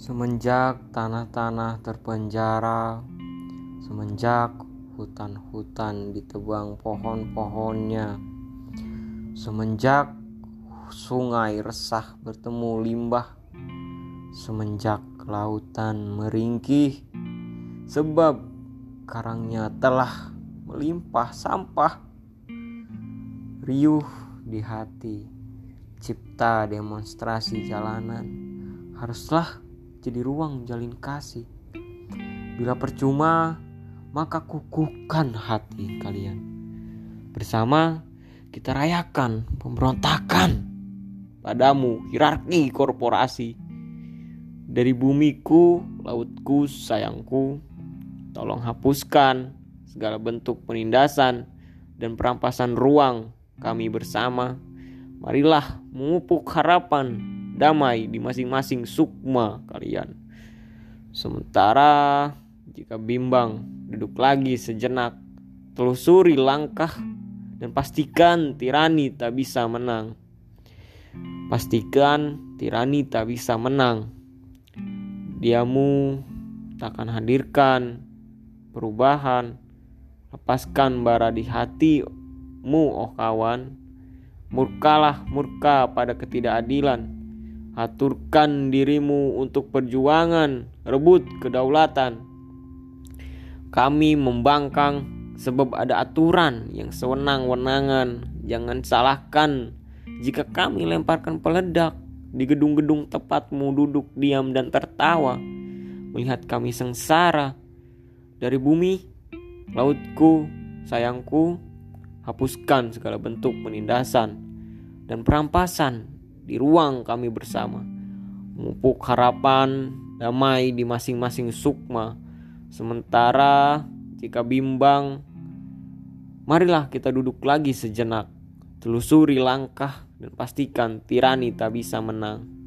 Semenjak tanah-tanah terpenjara, semenjak hutan-hutan ditebang pohon-pohonnya, semenjak sungai resah bertemu limbah, semenjak lautan meringkih, sebab karangnya telah melimpah sampah, riuh di hati, cipta demonstrasi jalanan, haruslah jadi ruang jalin kasih. Bila percuma, maka kukuhkan hati kalian. Bersama kita rayakan pemberontakan padamu hierarki korporasi. Dari bumiku, lautku, sayangku, tolong hapuskan segala bentuk penindasan dan perampasan ruang kami bersama. Marilah memupuk harapan damai di masing-masing sukma kalian. Sementara jika bimbang, duduk lagi sejenak, telusuri langkah dan pastikan tirani tak bisa menang. Pastikan tirani tak bisa menang. Diamu takkan hadirkan perubahan. Lepaskan bara di hatimu, oh kawan. Murkalah murka pada ketidakadilan Aturkan dirimu untuk perjuangan, rebut kedaulatan. Kami membangkang sebab ada aturan yang sewenang-wenangan. Jangan salahkan jika kami lemparkan peledak di gedung-gedung tepatmu duduk diam dan tertawa. Melihat kami sengsara dari bumi, lautku, sayangku, hapuskan segala bentuk penindasan dan perampasan di ruang kami bersama. Memupuk harapan damai di masing-masing sukma. Sementara jika bimbang, marilah kita duduk lagi sejenak. Telusuri langkah dan pastikan tirani tak bisa menang.